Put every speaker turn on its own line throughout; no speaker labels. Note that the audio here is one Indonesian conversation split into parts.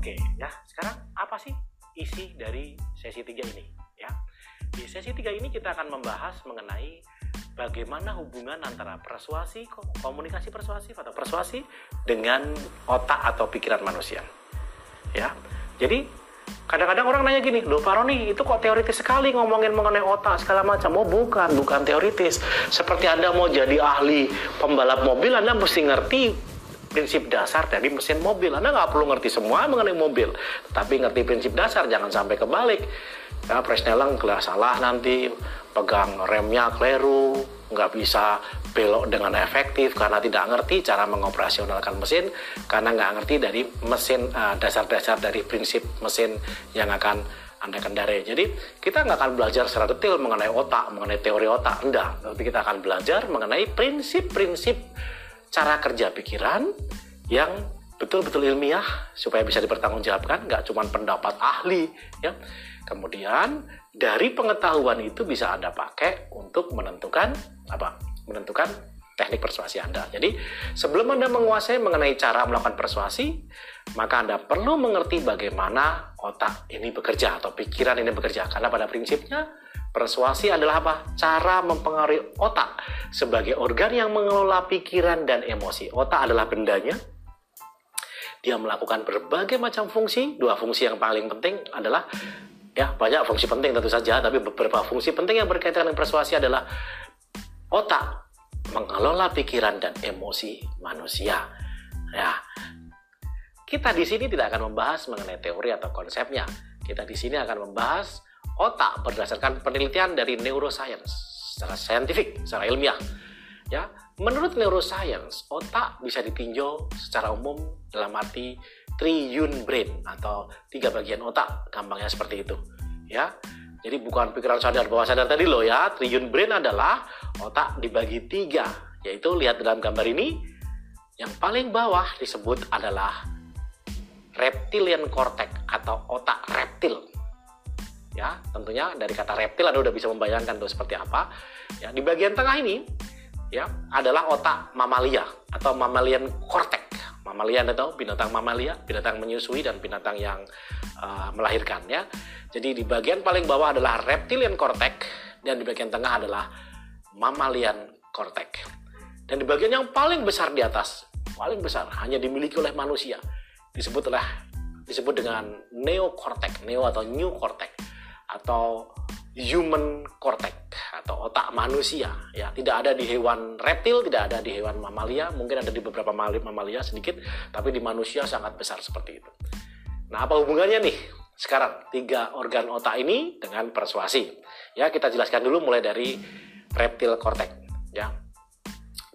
Oke, ya. Sekarang apa sih isi dari sesi 3 ini, ya? Di sesi 3 ini kita akan membahas mengenai bagaimana hubungan antara persuasi, komunikasi persuasif atau persuasi dengan otak atau pikiran manusia. Ya. Jadi kadang-kadang orang nanya gini, loh Pak Roni itu kok teoritis sekali ngomongin mengenai otak segala macam. Oh bukan, bukan teoritis. Seperti Anda mau jadi ahli pembalap mobil, Anda mesti ngerti prinsip dasar dari mesin mobil. Anda nggak perlu ngerti semua mengenai mobil, tapi ngerti prinsip dasar, jangan sampai kebalik. Ya, Presnelang salah nanti, pegang remnya keliru, nggak bisa belok dengan efektif karena tidak ngerti cara mengoperasionalkan mesin karena nggak ngerti dari mesin uh, dasar-dasar dari prinsip mesin yang akan anda kendarai. Jadi kita nggak akan belajar secara detail mengenai otak, mengenai teori otak, enggak. Tapi kita akan belajar mengenai prinsip-prinsip cara kerja pikiran yang betul-betul ilmiah supaya bisa dipertanggungjawabkan, nggak cuma pendapat ahli, ya. Kemudian dari pengetahuan itu bisa Anda pakai untuk menentukan apa? Menentukan teknik persuasi Anda. Jadi, sebelum Anda menguasai mengenai cara melakukan persuasi, maka Anda perlu mengerti bagaimana otak ini bekerja atau pikiran ini bekerja. Karena pada prinsipnya, persuasi adalah apa? Cara mempengaruhi otak sebagai organ yang mengelola pikiran dan emosi. Otak adalah bendanya. Dia melakukan berbagai macam fungsi. Dua fungsi yang paling penting adalah ya banyak fungsi penting tentu saja, tapi beberapa fungsi penting yang berkaitan dengan persuasi adalah otak mengelola pikiran dan emosi manusia. Ya, kita di sini tidak akan membahas mengenai teori atau konsepnya. Kita di sini akan membahas otak berdasarkan penelitian dari neuroscience secara saintifik, secara ilmiah. Ya, menurut neuroscience, otak bisa ditinjau secara umum dalam arti triune brain atau tiga bagian otak, gampangnya seperti itu. Ya, jadi bukan pikiran sadar bawah sadar tadi loh ya. Triune brain adalah otak dibagi tiga. Yaitu lihat dalam gambar ini. Yang paling bawah disebut adalah reptilian cortex atau otak reptil. Ya, tentunya dari kata reptil Anda sudah bisa membayangkan itu seperti apa. Ya, di bagian tengah ini ya adalah otak mamalia atau mammalian cortex. Mamalia Anda tahu binatang mamalia, binatang menyusui dan binatang yang uh, melahirkan ya. Jadi di bagian paling bawah adalah reptilian cortex dan di bagian tengah adalah mammalian cortex. Dan di bagian yang paling besar di atas, paling besar hanya dimiliki oleh manusia, disebut oleh disebut dengan neocortex, neo atau new cortex atau human cortex atau otak manusia ya tidak ada di hewan reptil tidak ada di hewan mamalia mungkin ada di beberapa mamalia sedikit tapi di manusia sangat besar seperti itu nah apa hubungannya nih sekarang tiga organ otak ini dengan persuasi. Ya, kita jelaskan dulu mulai dari reptil cortex, ya.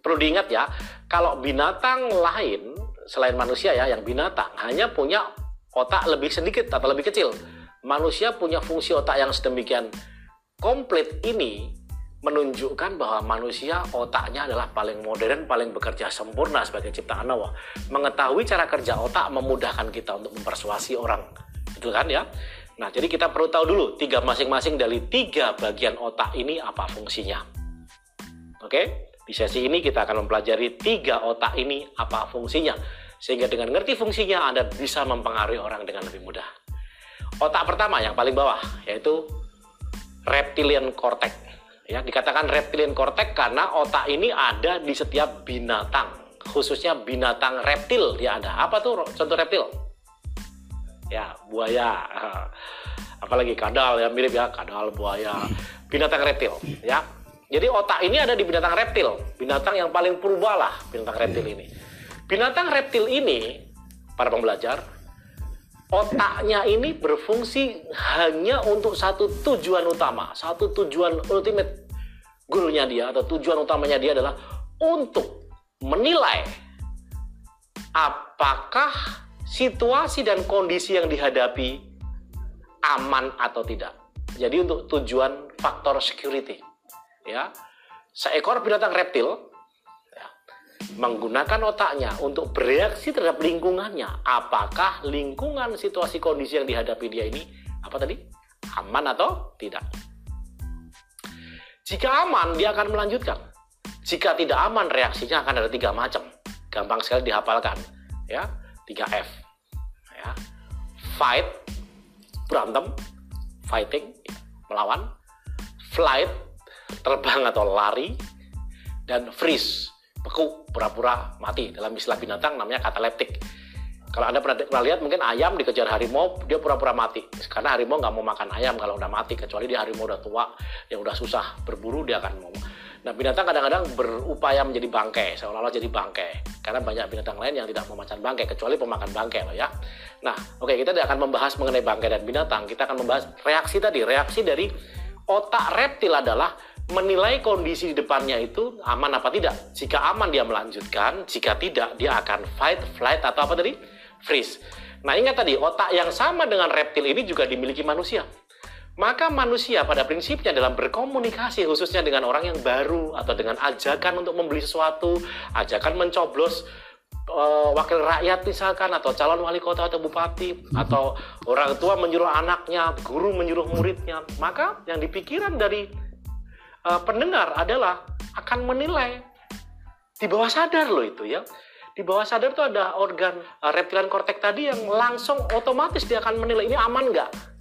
Perlu diingat ya, kalau binatang lain selain manusia ya, yang binatang hanya punya otak lebih sedikit atau lebih kecil. Manusia punya fungsi otak yang sedemikian komplit ini menunjukkan bahwa manusia otaknya adalah paling modern, paling bekerja sempurna sebagai ciptaan Allah. Mengetahui cara kerja otak memudahkan kita untuk mempersuasi orang gitu kan ya. Nah, jadi kita perlu tahu dulu tiga masing-masing dari tiga bagian otak ini apa fungsinya. Oke, di sesi ini kita akan mempelajari tiga otak ini apa fungsinya. Sehingga dengan ngerti fungsinya Anda bisa mempengaruhi orang dengan lebih mudah. Otak pertama yang paling bawah yaitu reptilian cortex. Ya, dikatakan reptilian cortex karena otak ini ada di setiap binatang, khususnya binatang reptil dia ada. Apa tuh contoh reptil? ya buaya apalagi kadal ya mirip ya kadal buaya binatang reptil ya jadi otak ini ada di binatang reptil binatang yang paling purba lah binatang reptil ini binatang reptil ini para pembelajar otaknya ini berfungsi hanya untuk satu tujuan utama satu tujuan ultimate goalnya dia atau tujuan utamanya dia adalah untuk menilai apakah situasi dan kondisi yang dihadapi aman atau tidak. Jadi untuk tujuan faktor security, ya, seekor binatang reptil menggunakan otaknya untuk bereaksi terhadap lingkungannya. Apakah lingkungan situasi kondisi yang dihadapi dia ini apa tadi aman atau tidak? Jika aman, dia akan melanjutkan. Jika tidak aman, reaksinya akan ada tiga macam. Gampang sekali dihafalkan, ya 3F fight berantem fighting melawan flight terbang atau lari dan freeze beku pura-pura mati dalam istilah binatang namanya kataleptik kalau anda pernah, pernah lihat mungkin ayam dikejar harimau dia pura-pura mati karena harimau nggak mau makan ayam kalau udah mati kecuali dia harimau udah tua yang udah susah berburu dia akan mau Nah binatang kadang-kadang berupaya menjadi bangkai, seolah-olah jadi bangkai. Karena banyak binatang lain yang tidak mau makan bangkai, kecuali pemakan bangkai loh ya. Nah oke okay, kita tidak akan membahas mengenai bangkai dan binatang, kita akan membahas reaksi tadi. Reaksi dari otak reptil adalah menilai kondisi di depannya itu aman apa tidak. Jika aman dia melanjutkan, jika tidak dia akan fight, flight atau apa tadi? Freeze. Nah ingat tadi otak yang sama dengan reptil ini juga dimiliki manusia. Maka manusia pada prinsipnya dalam berkomunikasi khususnya dengan orang yang baru atau dengan ajakan untuk membeli sesuatu, ajakan mencoblos uh, wakil rakyat misalkan atau calon wali kota atau bupati atau orang tua menyuruh anaknya, guru menyuruh muridnya, maka yang dipikiran dari uh, pendengar adalah akan menilai di bawah sadar loh itu ya. Di bawah sadar itu ada organ uh, reptilian kortek tadi yang langsung otomatis dia akan menilai ini aman nggak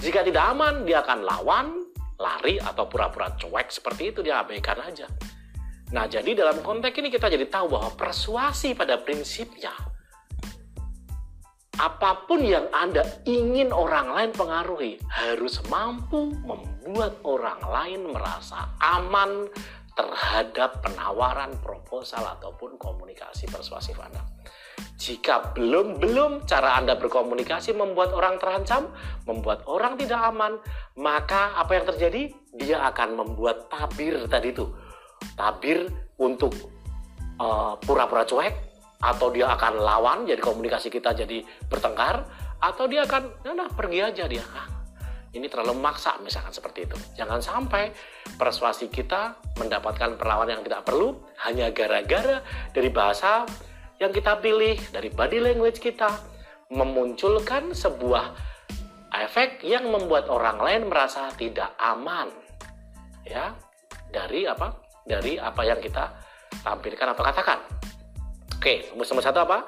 jika tidak aman, dia akan lawan, lari, atau pura-pura cuek seperti itu, dia abaikan aja. Nah, jadi dalam konteks ini kita jadi tahu bahwa persuasi pada prinsipnya, apa pun yang Anda ingin orang lain pengaruhi, harus mampu membuat orang lain merasa aman terhadap penawaran proposal ataupun komunikasi persuasif Anda. Jika belum-belum cara Anda berkomunikasi membuat orang terancam, membuat orang tidak aman, maka apa yang terjadi? Dia akan membuat tabir tadi itu. Tabir untuk uh, pura-pura cuek, atau dia akan lawan, jadi komunikasi kita jadi bertengkar, atau dia akan, nah, nah pergi aja dia. Ah, ini terlalu maksa misalkan seperti itu. Jangan sampai persuasi kita mendapatkan perlawanan yang tidak perlu hanya gara-gara dari bahasa yang kita pilih dari body language kita memunculkan sebuah efek yang membuat orang lain merasa tidak aman ya dari apa dari apa yang kita tampilkan atau katakan oke nomor satu apa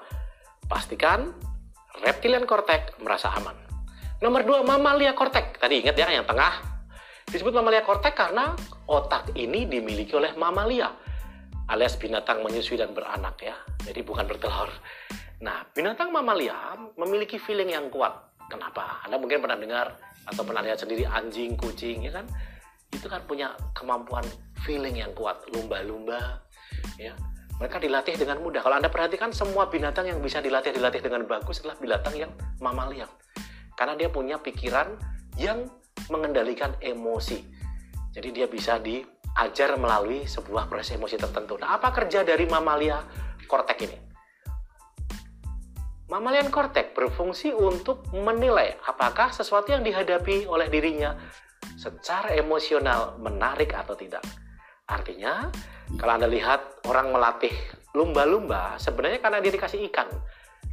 pastikan reptilian kortek merasa aman nomor dua mamalia kortek tadi ingat ya yang tengah disebut mamalia kortek karena otak ini dimiliki oleh mamalia alias binatang menyusui dan beranak ya. Jadi bukan bertelur. Nah, binatang mamalia memiliki feeling yang kuat. Kenapa? Anda mungkin pernah dengar atau pernah lihat sendiri anjing, kucing, ya kan? Itu kan punya kemampuan feeling yang kuat. Lumba-lumba, ya. Mereka dilatih dengan mudah. Kalau Anda perhatikan semua binatang yang bisa dilatih dilatih dengan bagus adalah binatang yang mamalia. Karena dia punya pikiran yang mengendalikan emosi. Jadi dia bisa di ajar melalui sebuah proses emosi tertentu. Nah, apa kerja dari mamalia kortek ini? Mamalian kortek berfungsi untuk menilai apakah sesuatu yang dihadapi oleh dirinya secara emosional menarik atau tidak. Artinya, kalau Anda lihat orang melatih lumba-lumba, sebenarnya karena dia dikasih ikan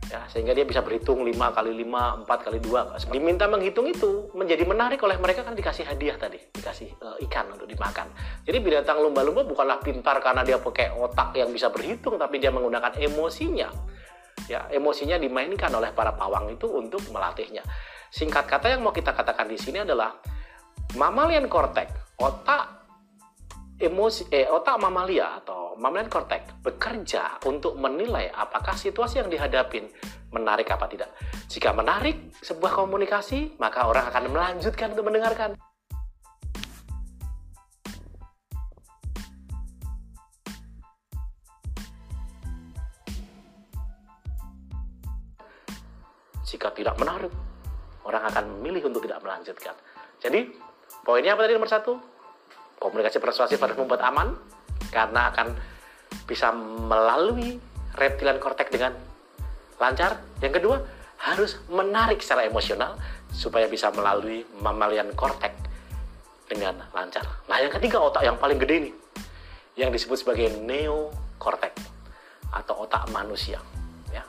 ya sehingga dia bisa berhitung 5 kali 5, 4 kali 2 diminta menghitung itu menjadi menarik oleh mereka kan dikasih hadiah tadi dikasih uh, ikan untuk dimakan. Jadi binatang lumba-lumba bukanlah pintar karena dia pakai otak yang bisa berhitung tapi dia menggunakan emosinya. Ya emosinya dimainkan oleh para pawang itu untuk melatihnya. Singkat kata yang mau kita katakan di sini adalah mammalian cortex otak emosi eh, otak mamalia atau mammalian cortex bekerja untuk menilai apakah situasi yang dihadapin menarik apa tidak. Jika menarik sebuah komunikasi, maka orang akan melanjutkan untuk mendengarkan. Jika tidak menarik, orang akan memilih untuk tidak melanjutkan. Jadi, poinnya apa tadi nomor satu? Komunikasi persuasif harus membuat aman karena akan bisa melalui reptilian kortek dengan lancar. Yang kedua, harus menarik secara emosional supaya bisa melalui mammalian kortek dengan lancar. Nah, yang ketiga otak yang paling gede ini yang disebut sebagai neokortek atau otak manusia, ya.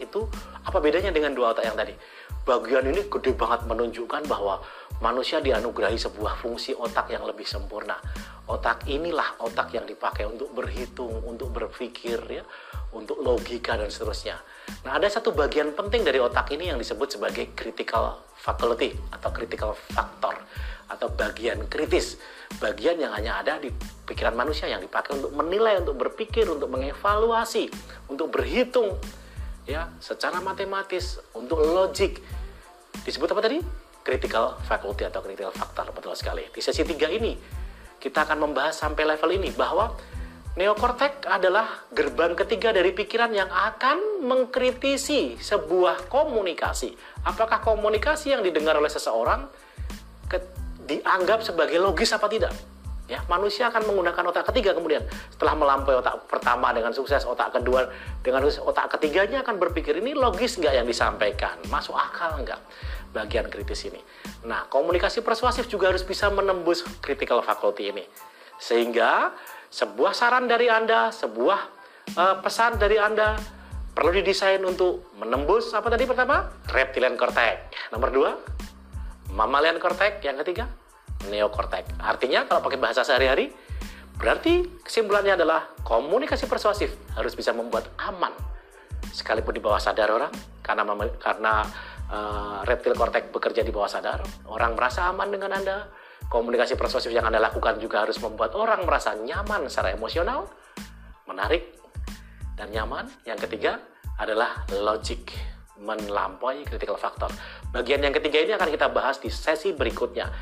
Itu apa bedanya dengan dua otak yang tadi? Bagian ini gede banget menunjukkan bahwa manusia dianugerahi sebuah fungsi otak yang lebih sempurna. Otak inilah otak yang dipakai untuk berhitung, untuk berpikir ya, untuk logika dan seterusnya. Nah, ada satu bagian penting dari otak ini yang disebut sebagai critical faculty atau critical factor atau bagian kritis. Bagian yang hanya ada di pikiran manusia yang dipakai untuk menilai, untuk berpikir, untuk mengevaluasi, untuk berhitung ya, secara matematis, untuk logik. Disebut apa tadi? Critical faculty atau critical factor betul sekali. Di sesi 3 ini kita akan membahas sampai level ini bahwa neokortek adalah gerbang ketiga dari pikiran yang akan mengkritisi sebuah komunikasi. Apakah komunikasi yang didengar oleh seseorang dianggap sebagai logis apa tidak? Ya, manusia akan menggunakan otak ketiga kemudian. Setelah melampaui otak pertama dengan sukses, otak kedua dengan sukses, otak ketiganya akan berpikir ini logis nggak yang disampaikan, masuk akal nggak? Bagian kritis ini. Nah, komunikasi persuasif juga harus bisa menembus critical faculty ini, sehingga sebuah saran dari anda, sebuah uh, pesan dari anda perlu didesain untuk menembus apa tadi pertama? Reptilian cortex, nomor dua mammalian cortex, yang ketiga neokortek. Artinya kalau pakai bahasa sehari-hari, berarti kesimpulannya adalah komunikasi persuasif harus bisa membuat aman sekalipun di bawah sadar orang karena karena uh, reptil kortek bekerja di bawah sadar, orang merasa aman dengan Anda. Komunikasi persuasif yang Anda lakukan juga harus membuat orang merasa nyaman secara emosional, menarik, dan nyaman. Yang ketiga adalah logik melampaui critical factor. Bagian yang ketiga ini akan kita bahas di sesi berikutnya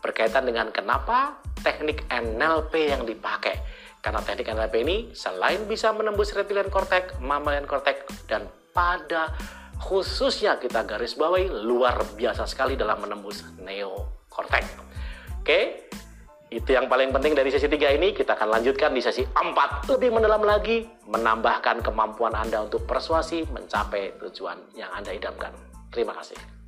berkaitan dengan kenapa teknik NLP yang dipakai. Karena teknik NLP ini selain bisa menembus reptilian cortex, mammalian cortex, dan pada khususnya kita garis bawahi luar biasa sekali dalam menembus neokortex. Oke, itu yang paling penting dari sesi 3 ini. Kita akan lanjutkan di sesi 4 lebih mendalam lagi, menambahkan kemampuan Anda untuk persuasi mencapai tujuan yang Anda idamkan. Terima kasih.